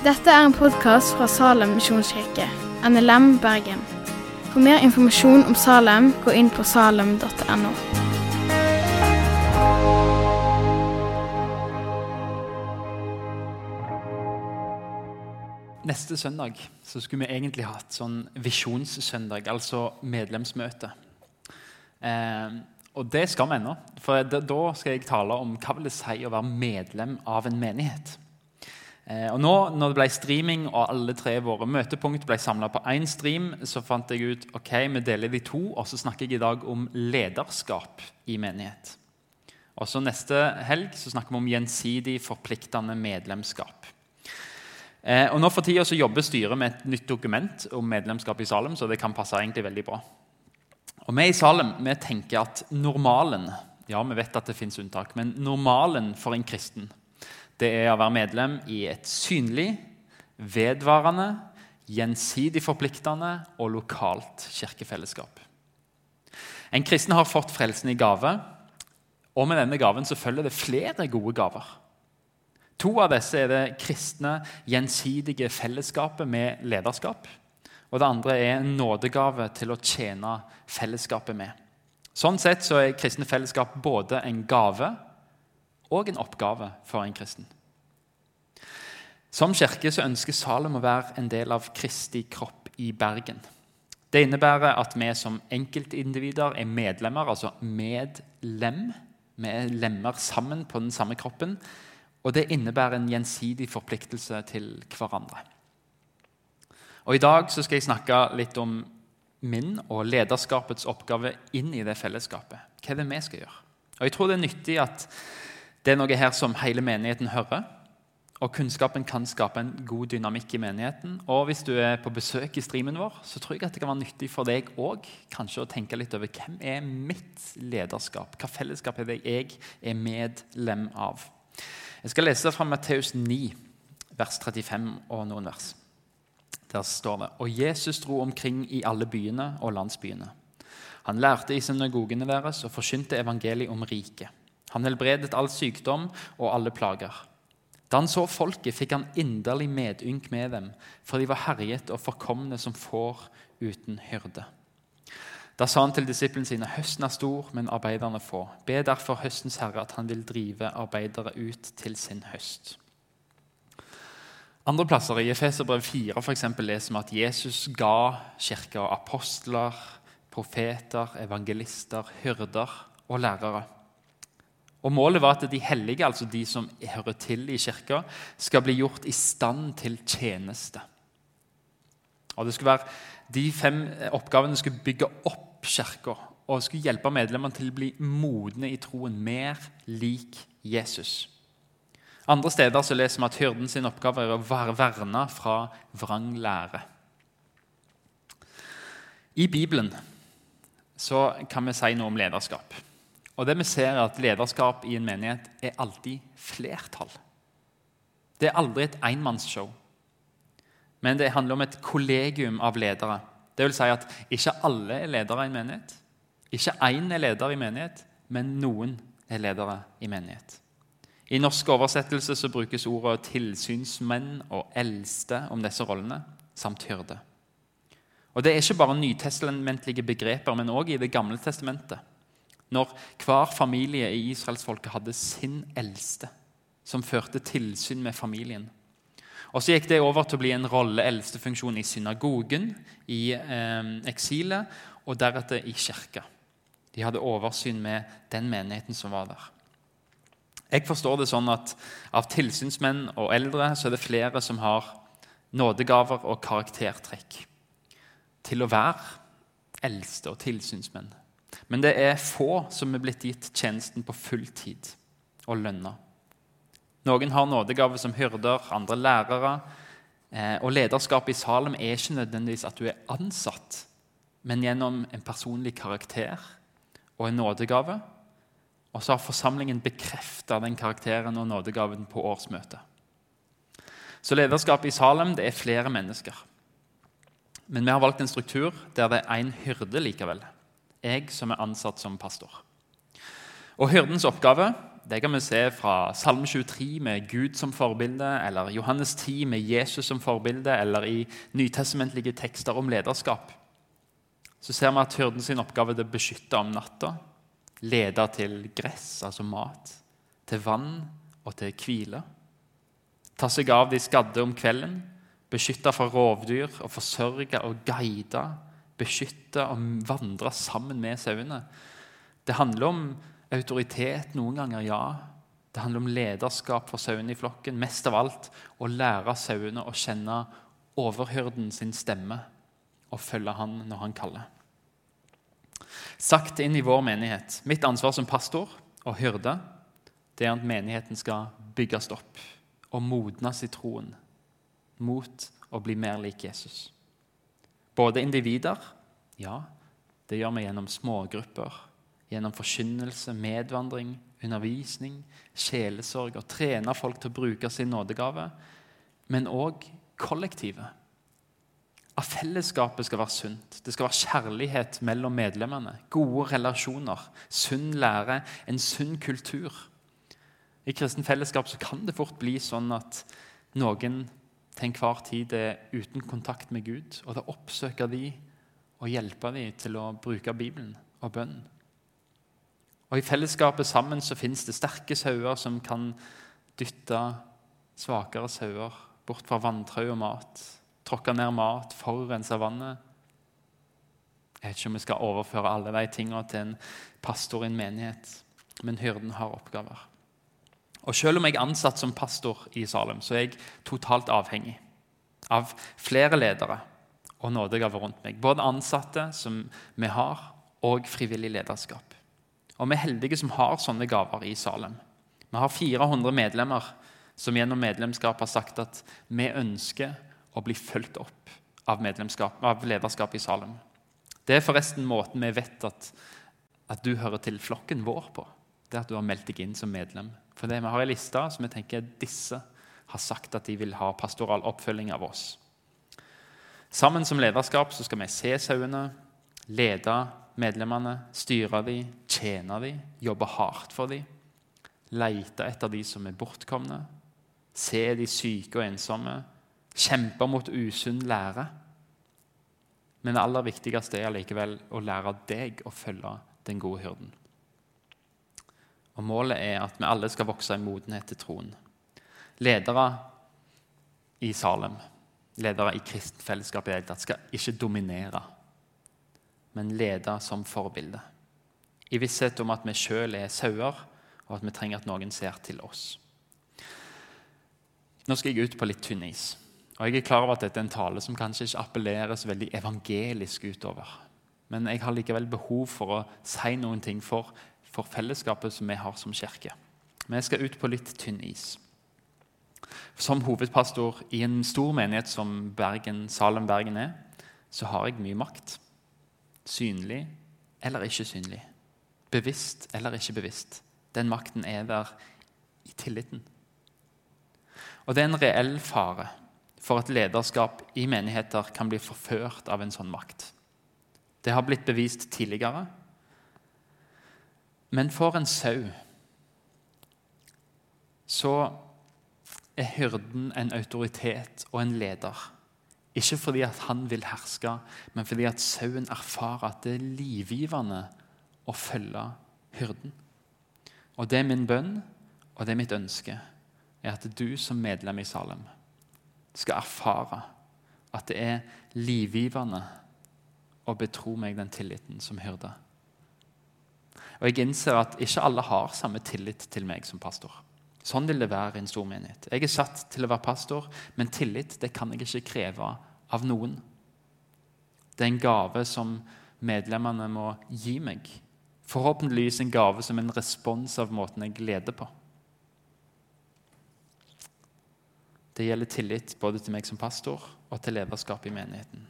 Dette er en podkast fra Salem misjonskirke, NLM Bergen. For mer informasjon om Salem, gå inn på salem.no. Neste søndag så skulle vi egentlig hatt sånn visjonssøndag, altså medlemsmøte. Eh, og det skal vi ennå. For da skal jeg tale om hva vil det si å være medlem av en menighet. Eh, og nå når det ble streaming og alle tre våre møtepunkt ble samla på én stream, så fant jeg ut ok, vi deler de to, og så snakker jeg i dag om lederskap i menighet. Og så Neste helg så snakker vi om gjensidig forpliktende medlemskap. Eh, og nå For tida så jobber styret med et nytt dokument om medlemskap i Salem, så det kan passe egentlig veldig bra. Og Vi i Salem vi tenker at normalen ja, vi vet at det finnes unntak, men normalen for en kristen det er å være medlem i et synlig, vedvarende, gjensidig forpliktende og lokalt kirkefellesskap. En kristen har fått frelsen i gave, og med denne gaven så følger det flere gode gaver. To av disse er det kristne, gjensidige fellesskapet med lederskap. Og det andre er en nådegave til å tjene fellesskapet med. Sånn sett så er kristne fellesskap både en gave og en oppgave for en kristen. Som kirke så ønsker Salem å være en del av Kristi kropp i Bergen. Det innebærer at vi som enkeltindivider er medlemmer, altså medlem. Vi er lemmer sammen på den samme kroppen. Og det innebærer en gjensidig forpliktelse til hverandre. Og I dag så skal jeg snakke litt om min og lederskapets oppgave inn i det fellesskapet. Hva er det vi skal gjøre? Og Jeg tror det er nyttig at det er noe her som hele menigheten hører. Og kunnskapen kan skape en god dynamikk i menigheten. Og hvis du er på besøk i streamen vår, så tror jeg at det kan være nyttig for deg òg kanskje å tenke litt over hvem er mitt lederskap? Hva fellesskap er det jeg er medlem av? Jeg skal lese fra Matteus 9, vers 35 og noen vers. Der står det Og Jesus dro omkring i alle byene og landsbyene. Han lærte i synagogene deres og forkynte evangeliet om riket. Han helbredet all sykdom og alle plager. Da han så folket, fikk han inderlig medynk med dem, for de var herjet og forkomne som får uten hyrde. Da sa han til disiplene sine.: Høsten er stor, men arbeiderne få. Be derfor høstens herre at han vil drive arbeidere ut til sin høst. Andre plasser I Efeserbrev 4 for eksempel, leser vi at Jesus ga kirka apostler, profeter, evangelister, hyrder og lærere. Og Målet var at de hellige, altså de som hører til i kirka, skal bli gjort i stand til tjeneste. Og det skulle være, De fem oppgavene skulle bygge opp kirka og skulle hjelpe medlemmene til å bli modne i troen, mer lik Jesus. Andre steder så leser vi at hyrden sin oppgave er å være verna fra vrang lære. I Bibelen så kan vi si noe om lederskap. Og det vi ser er at Lederskap i en menighet er alltid flertall. Det er aldri et enmannsshow. Men det handler om et kollegium av ledere. Det vil si at ikke alle er ledere i en menighet. Ikke én er leder i menighet, men noen er ledere i menighet. I norsk oversettelse så brukes ordet tilsynsmenn og eldste om disse rollene, samt hyrde. Og Det er ikke bare nytestamentlige begreper, men òg i Det gamle testamentet når hver familie i israelsfolket hadde sin eldste, som førte tilsyn med familien. Og Så gikk det over til å bli en rolle eldstefunksjon i synagogen, i eh, eksilet, og deretter i kirka. De hadde oversyn med den menigheten som var der. Jeg forstår det sånn at Av tilsynsmenn og eldre så er det flere som har nådegaver og karaktertrekk til å være eldste og tilsynsmenn. Men det er få som er blitt gitt tjenesten på fulltid og lønna. Noen har nådegave som hyrder, andre lærere. Eh, og lederskapet i Salem er ikke nødvendigvis at du er ansatt, men gjennom en personlig karakter og en nådegave. Og så har forsamlingen bekrefta den karakteren og nådegaven på årsmøtet. Så lederskapet i Salem det er flere mennesker. Men vi har valgt en struktur der det er én hyrde likevel jeg som er ansatt som pastor. Og Hyrdens oppgave Det kan vi se fra Salme 23 med Gud som forbilde, eller Johannes 10 med Jesus som forbilde, eller i nytestamentlige tekster om lederskap. Så ser vi at hyrden oppgave er å beskytte om natta, lede til gress, altså mat, til vann og til hvile. Ta seg av de skadde om kvelden, beskytte fra rovdyr og forsørge og guide, beskytte og vandre sammen med sauene. Det handler om autoritet noen ganger, ja. Det handler om lederskap for sauene i flokken. Mest av alt å lære sauene å kjenne overhyrden sin stemme og følge han når han kaller. Sagt inn i vår menighet. Mitt ansvar som pastor og hyrde det er at menigheten skal bygges opp og modnes i troen mot å bli mer lik Jesus. Både individer ja, det gjør vi gjennom smågrupper, gjennom forkynnelse, medvandring, undervisning, sjelesorg og trene folk til å bruke sin nådegave, men òg kollektivet. At fellesskapet skal være sunt. Det skal være kjærlighet mellom medlemmene. Gode relasjoner, sunn lære, en sunn kultur. I kristen fellesskap kan det fort bli sånn at noen til enhver tid er uten kontakt med Gud, og da oppsøker de og hjelpe de til å bruke Bibelen og bønnen. Og I fellesskapet sammen så finnes det sterke sauer som kan dytte svakere sauer bort fra vanntau og mat, tråkke ned mat, forurense vannet. Jeg vet ikke om vi skal overføre alle de tingene til en pastor i en menighet, men hyrden har oppgaver. Og Selv om jeg er ansatt som pastor i Salem, så er jeg totalt avhengig av flere ledere og nådegaver rundt meg. Både ansatte som vi har, og frivillig lederskap. Og Vi er heldige som har sånne gaver i Salem. Vi har 400 medlemmer som gjennom medlemskap har sagt at vi ønsker å bli fulgt opp av, av lederskap i Salem. Det er forresten måten vi vet at, at du hører til flokken vår på. Det er at du har meldt deg inn som medlem. For det Vi har ei liste som vi tenker disse har sagt at de vil ha pastoral oppfølging av oss. Sammen som lederskap så skal vi se sauene, lede medlemmene, styre dem, tjene dem, jobbe hardt for dem, lete etter de som er bortkomne, se de syke og ensomme, kjempe mot usunn lære. Men det aller viktigste er likevel å lære deg å følge den gode hyrden. Og Målet er at vi alle skal vokse i modenhet til troen. Ledere i Salem ledere i kristent fellesskap i det skal ikke dominere, men lede som forbilde. I visshet om at vi sjøl er sauer, og at vi trenger at noen ser til oss. Nå skal jeg ut på litt tynn is. Og Jeg er klar over at dette er en tale som kanskje ikke appelleres veldig evangelisk utover. Men jeg har likevel behov for å si noen ting for, for fellesskapet som vi har som kirke. Jeg skal ut på litt tynn is. Som hovedpastor i en stor menighet som Bergen, Salem Bergen er, så har jeg mye makt. Synlig eller ikke synlig. Bevisst eller ikke bevisst. Den makten er der i tilliten. Og det er en reell fare for at lederskap i menigheter kan bli forført av en sånn makt. Det har blitt bevist tidligere. Men for en sau så er hyrden en autoritet og en leder. Ikke fordi at han vil herske, men fordi at sauen erfarer at det er livgivende å følge hyrden. Og Det er min bønn og det er mitt ønske er at du som medlem i Salem skal erfare at det er livgivende å betro meg den tilliten som hyrde. Og Jeg innser at ikke alle har samme tillit til meg som pastor. Sånn vil det være i en stor menighet. Jeg er satt til å være pastor, men tillit det kan jeg ikke kreve av noen. Det er en gave som medlemmene må gi meg. Forhåpentligvis en gave som en respons av måten jeg leder på. Det gjelder tillit både til meg som pastor og til lederskap i menigheten.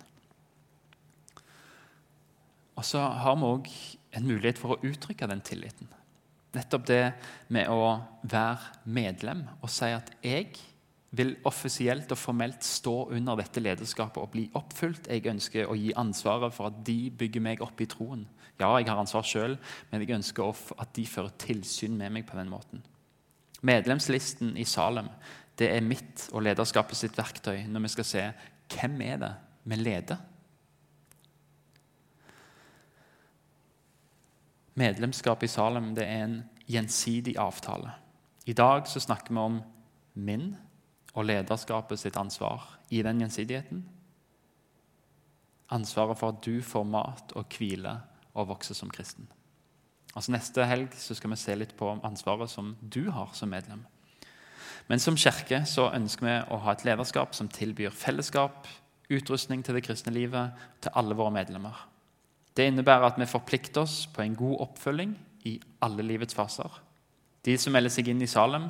Og så har vi òg en mulighet for å uttrykke den tilliten. Nettopp det med å være medlem og si at jeg vil offisielt og formelt stå under dette lederskapet og bli oppfylt. Jeg ønsker å gi ansvaret for at de bygger meg opp i troen. Ja, jeg har ansvar sjøl, men jeg ønsker at de fører tilsyn med meg på den måten. Medlemslisten i Salem det er mitt og lederskapet sitt verktøy når vi skal se hvem er det vi leder. Medlemskap i Salem det er en gjensidig avtale. I dag så snakker vi om min og lederskapet sitt ansvar i den gjensidigheten. Ansvaret for at du får mat og hvile og vokser som kristen. Altså Neste helg så skal vi se litt på ansvaret som du har som medlem. Men som kirke så ønsker vi å ha et lederskap som tilbyr fellesskap, utrustning til det kristne livet til alle våre medlemmer. Det innebærer at vi forplikter oss på en god oppfølging i alle livets faser. De som melder seg inn i Salem,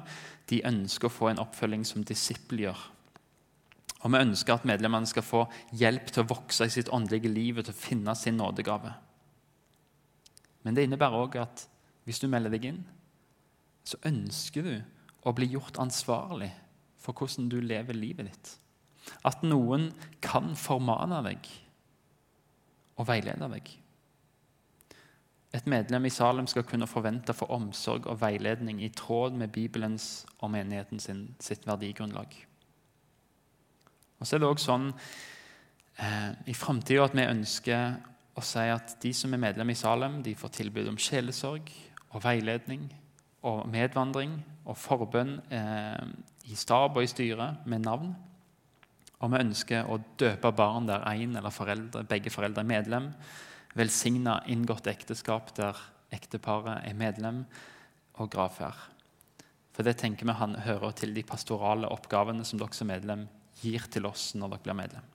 de ønsker å få en oppfølging som disippel gjør. Og vi ønsker at medlemmene skal få hjelp til å vokse i sitt åndelige liv og til å finne sin nådegave. Men det innebærer òg at hvis du melder deg inn, så ønsker du å bli gjort ansvarlig for hvordan du lever livet ditt. At noen kan formane deg og veilede deg. Et medlem i Salem skal kunne forvente for omsorg og veiledning i tråd med Bibelens og menigheten sin, sitt verdigrunnlag. Og så er det også sånn eh, i framtida at vi ønsker å si at de som er medlem i Salem, de får tilbud om sjelesorg og veiledning og medvandring og forbønn eh, i stab og i styre med navn. Og vi ønsker å døpe barn der én eller foreldre, begge foreldre er medlem. Velsigne inngått ekteskap der ekteparet er medlem, og gravferd. For det tenker vi han hører til de pastorale oppgavene som dere som medlem gir til oss når dere blir medlem.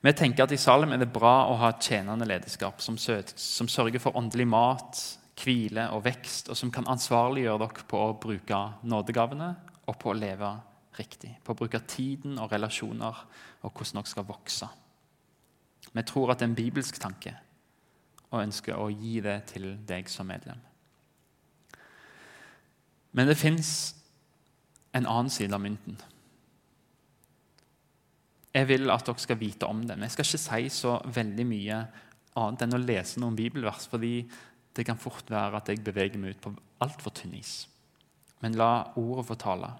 Vi tenker at I Salem er det bra å ha et tjenende lederskap som, som sørger for åndelig mat, hvile og vekst, og som kan ansvarliggjøre dere på å bruke nådegavene og på å leve riktig. På å bruke tiden og relasjoner og hvordan dere skal vokse. Vi tror at det er en bibelsk tanke og ønsker å gi det til deg som medlem. Men det fins en annen side av mynten. Jeg vil at dere skal vite om det. Men jeg skal ikke si så veldig mye annet enn å lese noen bibelvers, fordi det kan fort være at jeg beveger meg ut på altfor tynn is. Men la ordet få tale.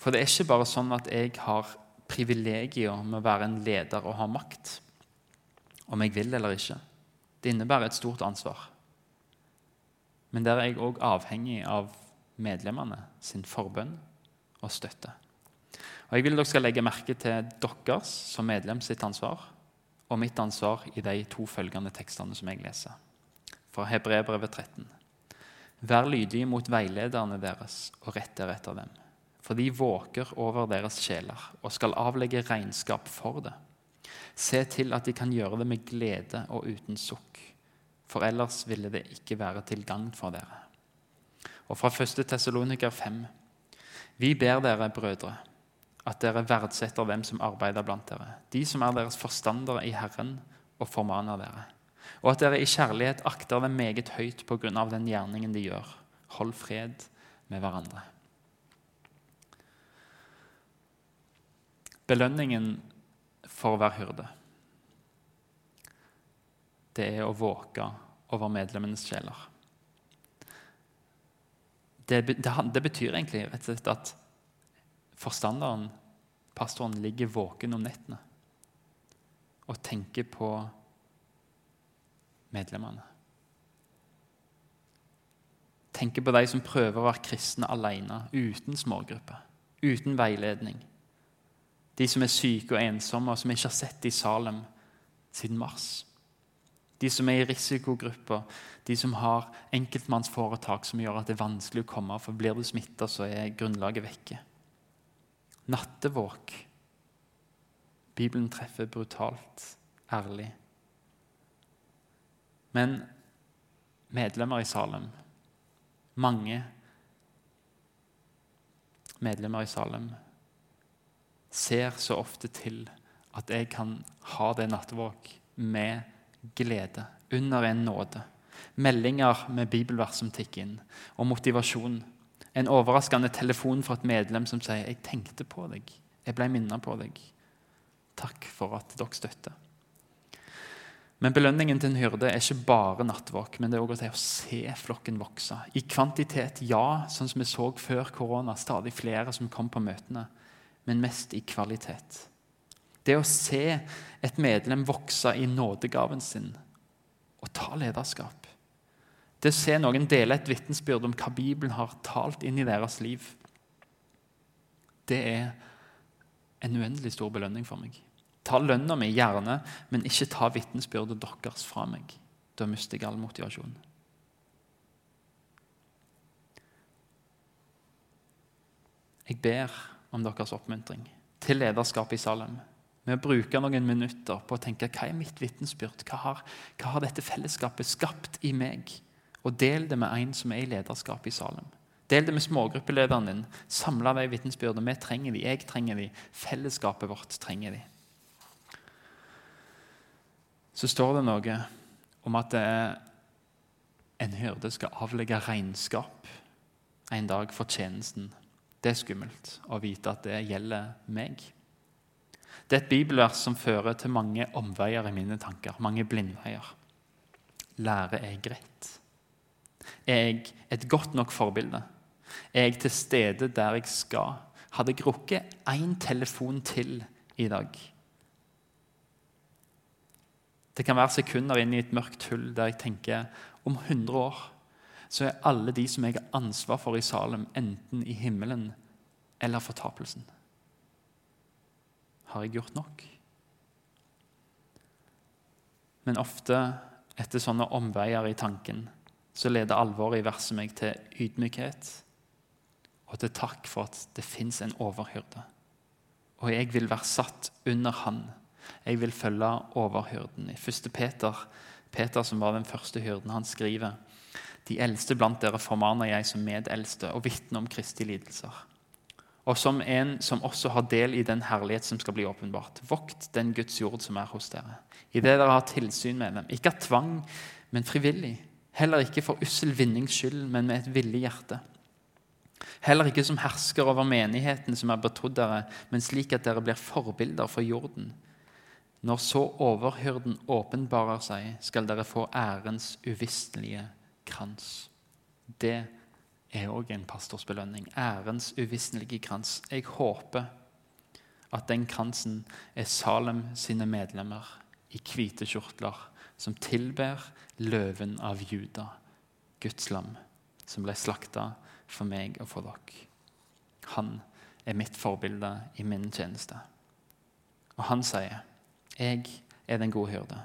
For det er ikke bare sånn at jeg har privilegier med å være en leder og ha makt, om jeg vil eller ikke. Det innebærer et stort ansvar. Men der er jeg òg avhengig av medlemmene sin forbønn og støtte. Og Jeg vil dere skal legge merke til deres som medlem sitt ansvar og mitt ansvar i de to følgende tekstene som jeg leser. Fra Hebrebrevet 13. Vær lydige mot veilederne deres og rett deretter dem. For de våker over deres sjeler og skal avlegge regnskap for det. Se til at de kan gjøre det med glede og uten sukk, for ellers ville det ikke være til gagn for dere. Og fra 1. Tessaloniker 5.: Vi ber dere, brødre, at dere verdsetter dem som arbeider blant dere, de som er deres forstandere i Herren, og formaner dere. Og at dere i kjærlighet akter dem meget høyt på grunn av den gjerningen de gjør. Hold fred med hverandre. Belønningen for å være hyrde, det er å våke over medlemmenes sjeler. Det, det, det betyr egentlig slett at forstanderen, pastoren, ligger våken om nettene og tenker på medlemmene. Tenker på de som prøver å være kristne alene, uten smågrupper, uten veiledning. De som er syke og ensomme, og som ikke har sett i Salem siden mars. De som er i risikogrupper, de som har enkeltmannsforetak som gjør at det er vanskelig å komme, for blir du smitta, så er grunnlaget vekke nattevåk. Bibelen treffer brutalt, ærlig. Men medlemmer i Salem, mange medlemmer i Salem, ser så ofte til at jeg kan ha det nattevåk med glede, under en nåde. Meldinger med bibelvers som tikker inn, og motivasjon En overraskende telefon fra et medlem som sier 'Jeg tenkte på deg. Jeg ble minnet på deg. Takk for at dere støtter.' Men belønningen til en hyrde er ikke bare nattvåk, men det er også å se flokken vokse. I kvantitet, ja, sånn som vi så før korona. Stadig flere som kom på møtene. Men mest i kvalitet. Det å se et medlem vokse i nådegaven sin og ta lederskap. Det å se noen dele et vitnesbyrd om hva Bibelen har talt inn i deres liv. Det er en uendelig stor belønning for meg. Ta lønna mi gjerne, men ikke ta vitnesbyrdet deres fra meg. Da mister jeg all motivasjon. Jeg ber om deres oppmuntring til lederskapet i Salem med å bruke noen minutter på å tenke hva er mitt vitnesbyrd? Hva har, hva har dette fellesskapet skapt i meg? Og del det med en som er i lederskap i Salem. Del det med smågruppelederen din. Samle de vitnesbyrdene. Vi trenger de, jeg trenger de, fellesskapet vårt trenger de. Så står det noe om at en hyrde skal avlegge regnskap en dag for tjenesten. Det er skummelt å vite at det gjelder meg. Det er et bibelvers som fører til mange omveier i mine tanker. Mange blindveier. Lærer jeg greit? Er jeg et godt nok forbilde? Er jeg til stede der jeg skal? Hadde jeg rukket én telefon til i dag? Det kan være sekunder inn i et mørkt hull der jeg tenker om 100 år så er alle de som jeg har ansvar for i Salem, enten i himmelen eller fortapelsen. Har jeg gjort nok? Men ofte, etter sånne omveier i tanken, så leder alvoret i verset meg til ydmykhet og til takk for at det fins en overhyrde. Og jeg vil være satt under han. Jeg vil følge overhyrden. I 1. Peter, Peter, som var den første hyrden, han skriver de eldste blant dere formaner jeg som medeldste og vitner om Kristi lidelser og som en som også har del i den herlighet som skal bli åpenbart. Vokt den Guds jord som er hos dere, i det dere har tilsyn med dem. Ikke av tvang, men frivillig. Heller ikke for ussel vinnings skyld, men med et villig hjerte. Heller ikke som hersker over menigheten som er betrodd dere, men slik at dere blir forbilder for jorden. Når så overhyrden åpenbarer seg, skal dere få ærens uvistelige krans. Det er òg en pastors belønning. Ærens uvisnelige krans. Jeg håper at den kransen er Salem sine medlemmer i hvite kjortler som tilber løven av Juda, Guds lam, som ble slakta for meg og for dere. Han er mitt forbilde i min tjeneste. Og han sier, 'Jeg er den gode hyrde'.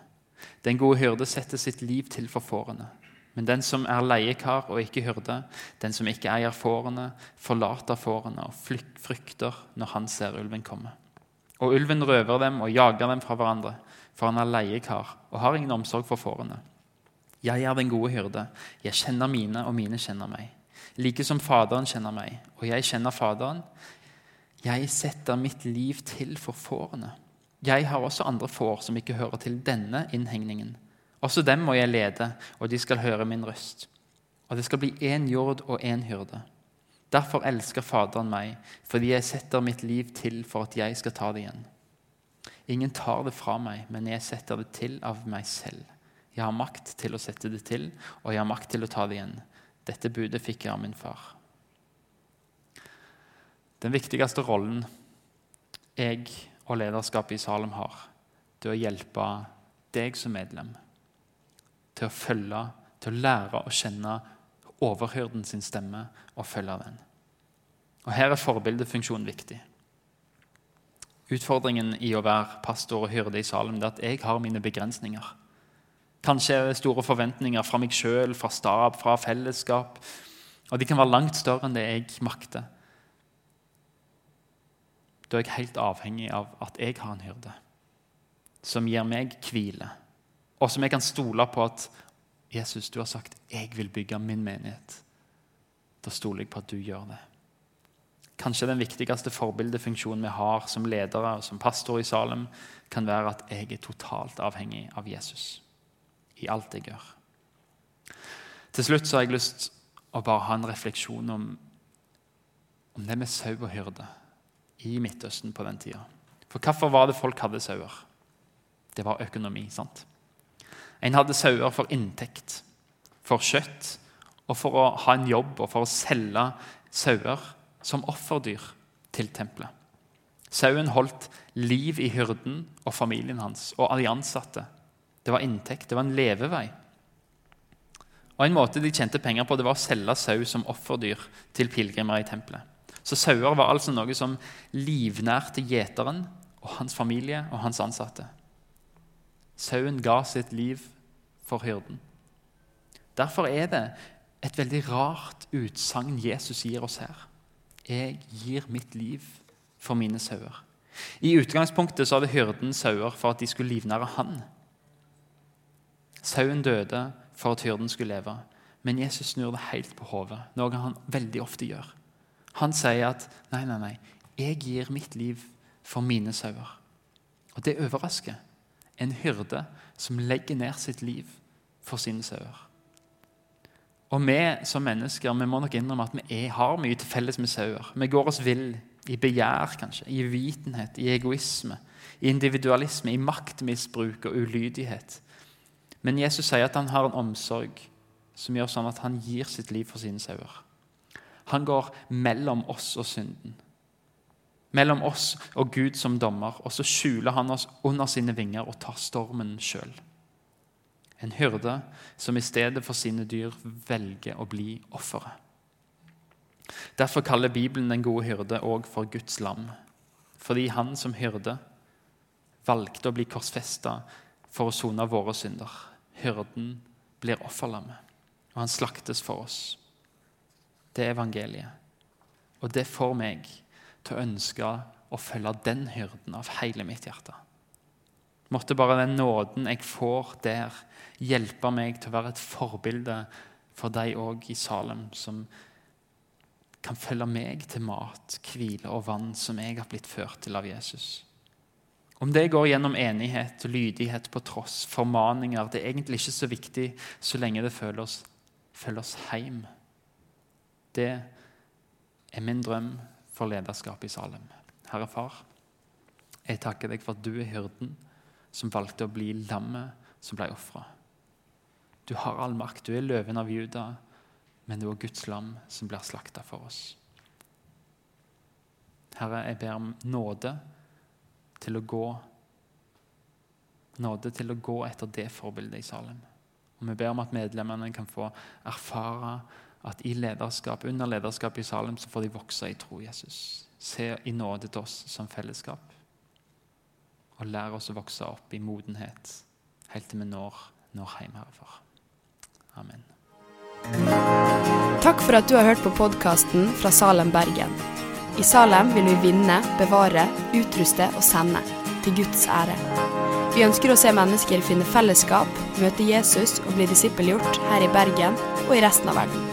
Den gode hyrde setter sitt liv til for fårene. Men den som er leiekar og ikke hyrde, den som ikke eier fårene, forlater fårene og frykter når han ser ulven komme. Og ulven røver dem og jager dem fra hverandre, for han er leiekar og har ingen omsorg for fårene. Jeg er den gode hyrde, jeg kjenner mine, og mine kjenner meg. Like som Faderen kjenner meg, og jeg kjenner Faderen. Jeg setter mitt liv til for fårene. Jeg har også andre får som ikke hører til denne innhegningen. Også dem må jeg lede, og de skal høre min røst. Og det skal bli én jord og én hyrde. Derfor elsker Faderen meg, fordi jeg setter mitt liv til for at jeg skal ta det igjen. Ingen tar det fra meg, men jeg setter det til av meg selv. Jeg har makt til å sette det til, og jeg har makt til å ta det igjen. Dette budet fikk jeg av min far. Den viktigste rollen jeg og lederskapet i Salem har, det er å hjelpe deg som medlem til å følge, til å lære å kjenne overhyrden sin stemme og følge den. Og Her er forbildefunksjonen viktig. Utfordringen i å være pastor og hyrde i Salem er at jeg har mine begrensninger. Kanskje det store forventninger fra meg sjøl, fra stab, fra fellesskap. Og de kan være langt større enn det jeg makter. Da er jeg helt avhengig av at jeg har en hyrde som gir meg hvile og som jeg kan stole på at Jesus, du har sagt 'jeg vil bygge min menighet'. Da stoler jeg på at du gjør det. Kanskje den viktigste forbildefunksjonen vi har som ledere og som pastor i Salem, kan være at jeg er totalt avhengig av Jesus i alt jeg gjør. Til slutt så har jeg lyst å bare ha en refleksjon om om det med sau og hyrde i Midtøsten på den tida. For hvorfor var det folk hadde sauer? Det var økonomi. sant? En hadde sauer for inntekt, for kjøtt og for å ha en jobb og for å selge sauer som offerdyr til tempelet. Sauen holdt liv i hyrden og familien hans og alle ansatte. Det var inntekt, det var en levevei. Og En måte de tjente penger på, det var å selge sau som offerdyr til pilegrimer i tempelet. Så sauer var altså noe som livnærte gjeteren og hans familie og hans ansatte. Sauen ga sitt liv for hyrden. Derfor er det et veldig rart utsagn Jesus gir oss her. Jeg gir mitt liv for mine sauer. I utgangspunktet så hadde hyrden sauer for at de skulle livnære han. Sauen døde for at hyrden skulle leve. Men Jesus snur det helt på hodet, noe han veldig ofte gjør. Han sier at nei, nei, nei, jeg gir mitt liv for mine sauer. Og det overrasker. En hyrde som legger ned sitt liv for sine sauer. Og vi som mennesker vi må nok innrømme at vi har mye til felles med sauer. Vi går oss vill i begjær, kanskje, i vitenhet, i egoisme, i individualisme, i maktmisbruk og ulydighet. Men Jesus sier at han har en omsorg som gjør sånn at han gir sitt liv for sine sauer. Han går mellom oss og synden. Mellom oss og Gud som dommer. Og så skjuler han oss under sine vinger og tar stormen sjøl. En hyrde som i stedet for sine dyr velger å bli offeret. Derfor kaller Bibelen den gode hyrde òg for Guds lam. Fordi han som hyrde valgte å bli korsfesta for å sone våre synder. Hyrden blir offerlammet, og han slaktes for oss. Det er evangeliet. Og det får meg til å ønske å følge den hyrden av hele mitt hjerte. Måtte bare den nåden jeg får der, hjelpe meg til å være et forbilde for deg òg i Salem, som kan følge meg til mat, hvile og vann som jeg har blitt ført til av Jesus. Om det går gjennom enighet, lydighet på tross, formaninger Det er egentlig ikke så viktig så lenge det følger oss, følger oss hjem. Det er min drøm for lederskapet i Salem. Herre Far, jeg takker deg for at du er hyrden som valgte å bli lammet som ble ofra. Du har all makt. Du er løven av Juda, men du er Guds lam som blir slakta for oss. Herre, jeg ber om nåde til å gå Nåde til å gå etter det forbildet i Salem. Og Vi ber om at medlemmene kan få erfare at i lederskap, under lederskap i Salem så får de vokse i tro Jesus. Se i nåde til oss som fellesskap. Og lære oss å vokse opp i modenhet helt til vi når, når hjem herfra. Amen. Takk for at du har hørt på podkasten fra Salem, Bergen. I Salem vil vi vinne, bevare, utruste og sende, til Guds ære. Vi ønsker å se mennesker finne fellesskap, møte Jesus og bli disippelgjort her i Bergen og i resten av verden.